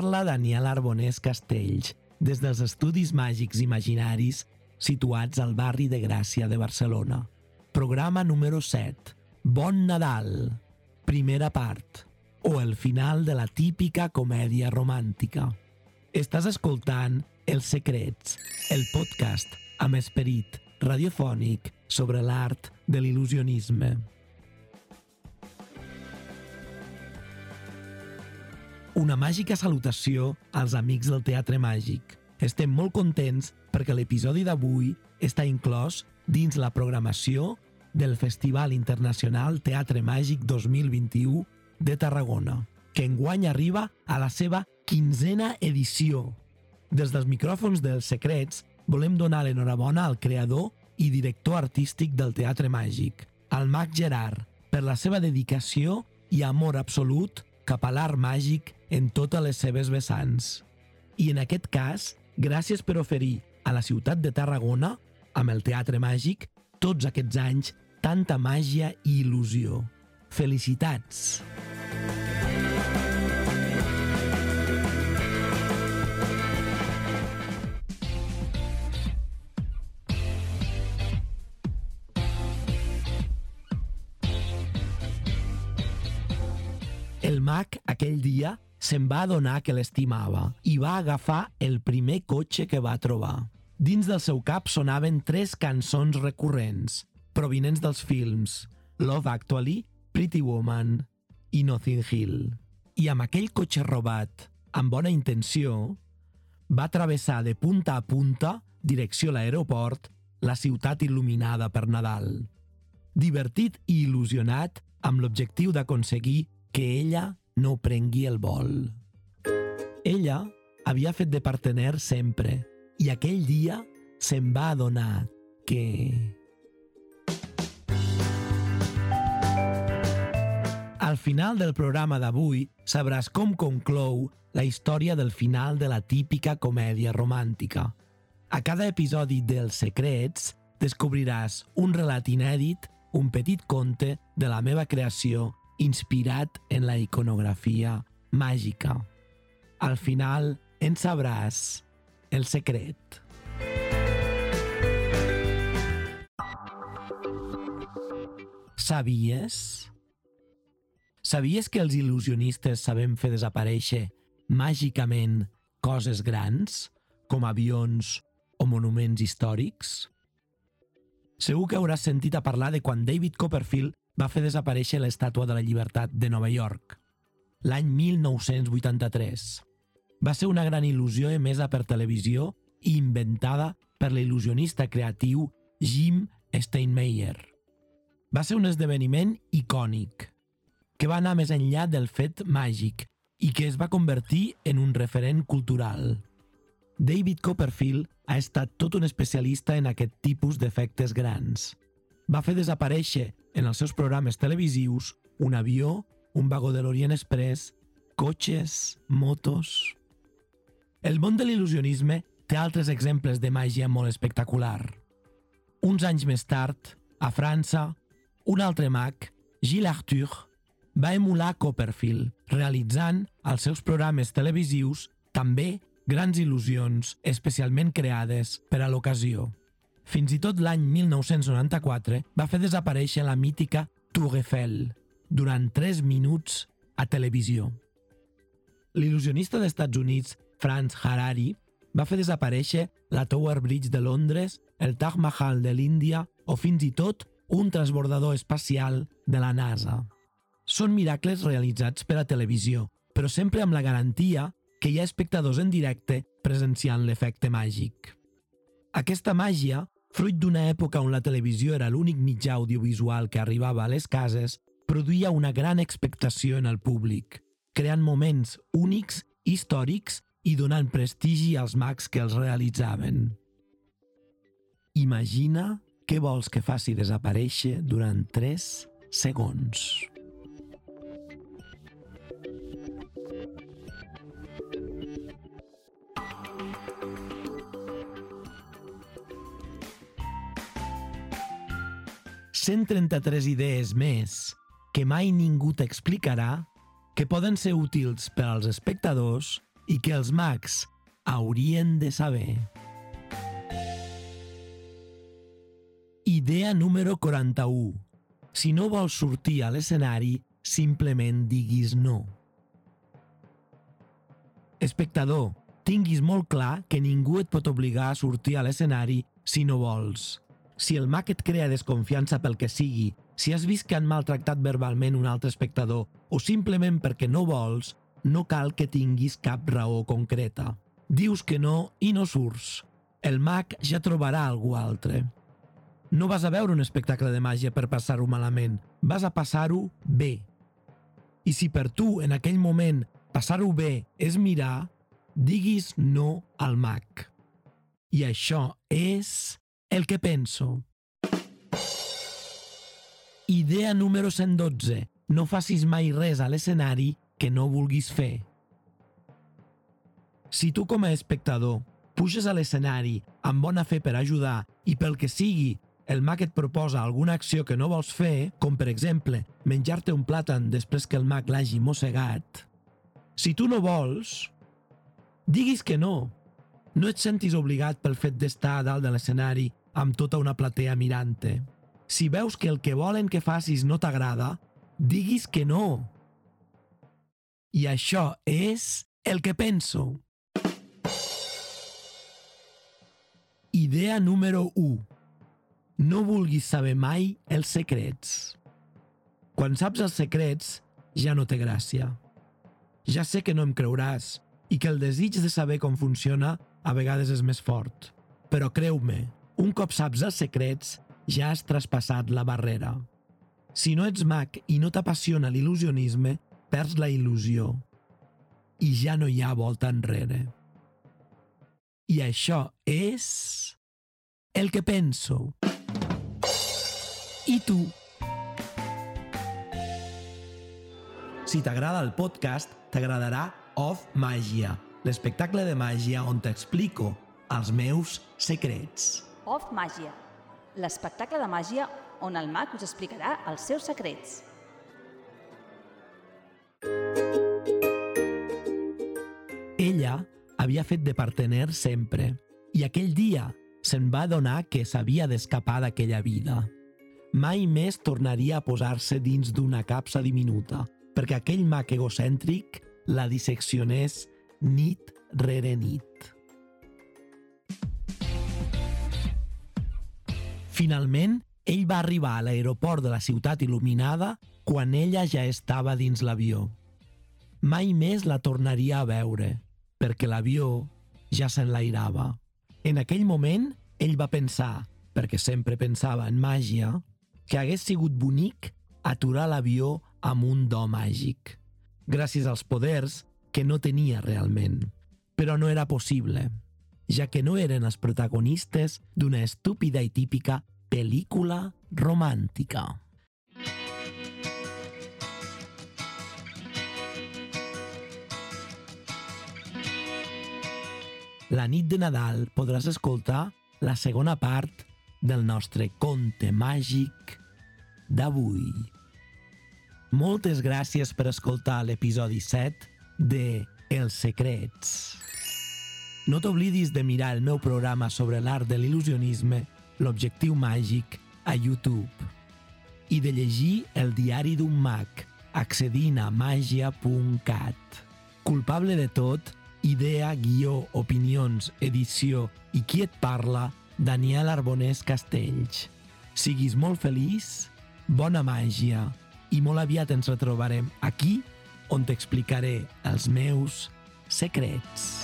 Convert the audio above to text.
parla Daniel Arbonés Castells, des dels Estudis Màgics Imaginaris situats al barri de Gràcia de Barcelona. Programa número 7. Bon Nadal. Primera part. O el final de la típica comèdia romàntica. Estàs escoltant Els Secrets, el podcast amb esperit radiofònic sobre l'art de l'il·lusionisme. Una màgica salutació als amics del Teatre Màgic. Estem molt contents perquè l'episodi d'avui està inclòs dins la programació del Festival Internacional Teatre Màgic 2021 de Tarragona, que enguany arriba a la seva quinzena edició. Des dels micròfons dels secrets volem donar l'enhorabona al creador i director artístic del Teatre Màgic, al Mag Gerard, per la seva dedicació i amor absolut cap a l'art màgic en totes les seves vessants. I en aquest cas, gràcies per oferir a la ciutat de Tarragona, amb el Teatre Màgic, tots aquests anys, tanta màgia i il·lusió. Felicitats! Mag, aquell dia, se'n va adonar que l'estimava i va agafar el primer cotxe que va trobar. Dins del seu cap sonaven tres cançons recurrents, provinents dels films Love Actually, Pretty Woman i Nothing Hill. I amb aquell cotxe robat, amb bona intenció, va travessar de punta a punta, direcció a l'aeroport, la ciutat il·luminada per Nadal. Divertit i il·lusionat amb l'objectiu d'aconseguir que ella no prengui el vol. Ella havia fet de partener sempre i aquell dia se'n va adonar que... Al final del programa d'avui sabràs com conclou la història del final de la típica comèdia romàntica. A cada episodi dels Secrets descobriràs un relat inèdit, un petit conte de la meva creació inspirat en la iconografia màgica. Al final en sabràs el secret. Sabies? Sabies que els il·lusionistes sabem fer desaparèixer màgicament coses grans, com avions o monuments històrics? Segur que hauràs sentit a parlar de quan David Copperfield va fer desaparèixer l'Estàtua de la Llibertat de Nova York, l'any 1983. Va ser una gran il·lusió emesa per televisió i inventada per l'il·lusionista creatiu Jim Steinmeier. Va ser un esdeveniment icònic, que va anar més enllà del fet màgic i que es va convertir en un referent cultural. David Copperfield ha estat tot un especialista en aquest tipus d'efectes grans. Va fer desaparèixer en els seus programes televisius un avió, un vagó de l'Orient Express, cotxes, motos... El món de l'il·lusionisme té altres exemples de màgia molt espectacular. Uns anys més tard, a França, un altre mag, Gilles Arthur, va emular Copperfield, realitzant als seus programes televisius també grans il·lusions especialment creades per a l'ocasió. Fins i tot l'any 1994 va fer desaparèixer la mítica Tour Eiffel durant 3 minuts a televisió. L'il·lusionista dels Estats Units, Franz Harari, va fer desaparèixer la Tower Bridge de Londres, el Taj Mahal de l'Índia o fins i tot un transbordador espacial de la NASA. Són miracles realitzats per a televisió, però sempre amb la garantia que hi ha espectadors en directe presenciant l'efecte màgic. Aquesta màgia Fruit d'una època on la televisió era l'únic mitjà audiovisual que arribava a les cases, produïa una gran expectació en el públic, creant moments únics, històrics i donant prestigi als mags que els realitzaven. Imagina què vols que faci desaparèixer durant 3 segons. 133 idees més que mai ningú t'explicarà que poden ser útils per als espectadors i que els mags haurien de saber. Idea número 41. Si no vols sortir a l'escenari, simplement diguis no. Espectador, tinguis molt clar que ningú et pot obligar a sortir a l'escenari si no vols. Si el mag et crea desconfiança pel que sigui, si has vist que han maltractat verbalment un altre espectador o simplement perquè no vols, no cal que tinguis cap raó concreta. Dius que no i no surts. El mag ja trobarà algú altre. No vas a veure un espectacle de màgia per passar-ho malament, vas a passar-ho bé. I si per tu, en aquell moment, passar-ho bé és mirar, diguis no al mag. I això és el que penso. Idea número 112. No facis mai res a l'escenari que no vulguis fer. Si tu com a espectador puges a l'escenari amb bona fe per ajudar i pel que sigui el mag et proposa alguna acció que no vols fer, com per exemple menjar-te un plàtan després que el mag l'hagi mossegat, si tu no vols, diguis que no. No et sentis obligat pel fet d'estar a dalt de l'escenari amb tota una platea mirant-te. Si veus que el que volen que facis no t'agrada, diguis que no. I això és el que penso. Idea número 1 no vulguis saber mai els secrets. Quan saps els secrets, ja no té gràcia. Ja sé que no em creuràs i que el desig de saber com funciona a vegades és més fort. Però creu-me, un cop saps els secrets, ja has traspassat la barrera. Si no ets mag i no t'apassiona l'il·lusionisme, perds la il·lusió. I ja no hi ha volta enrere. I això és el que penso. I tu? Si t'agrada el podcast, t'agradarà Off Màgia, l'espectacle de màgia on t'explico els meus secrets. Off Màgia, l'espectacle de màgia on el mag us explicarà els seus secrets. Ella havia fet de partener sempre i aquell dia se'n va adonar que s'havia d'escapar d'aquella vida mai més tornaria a posar-se dins d'una capsa diminuta, perquè aquell mag egocèntric la disseccionés nit rere nit. Finalment, ell va arribar a l'aeroport de la ciutat il·luminada quan ella ja estava dins l'avió. Mai més la tornaria a veure, perquè l'avió ja s'enlairava. En aquell moment, ell va pensar, perquè sempre pensava en màgia, que hagués sigut bonic aturar l'avió amb un do màgic, gràcies als poders que no tenia realment. Però no era possible, ja que no eren els protagonistes d'una estúpida i típica pel·lícula romàntica. La nit de Nadal podràs escoltar la segona part del nostre conte màgic d'avui. Moltes gràcies per escoltar l'episodi 7 de Els secrets. No t'oblidis de mirar el meu programa sobre l'art de l'il·lusionisme, l'objectiu màgic, a YouTube. I de llegir el diari d'un mag, accedint a magia.cat. Culpable de tot, idea, guió, opinions, edició i qui et parla, Daniel Arbonés Castells. Siguis molt feliç bona màgia i molt aviat ens retrobarem aquí on t'explicaré els meus secrets.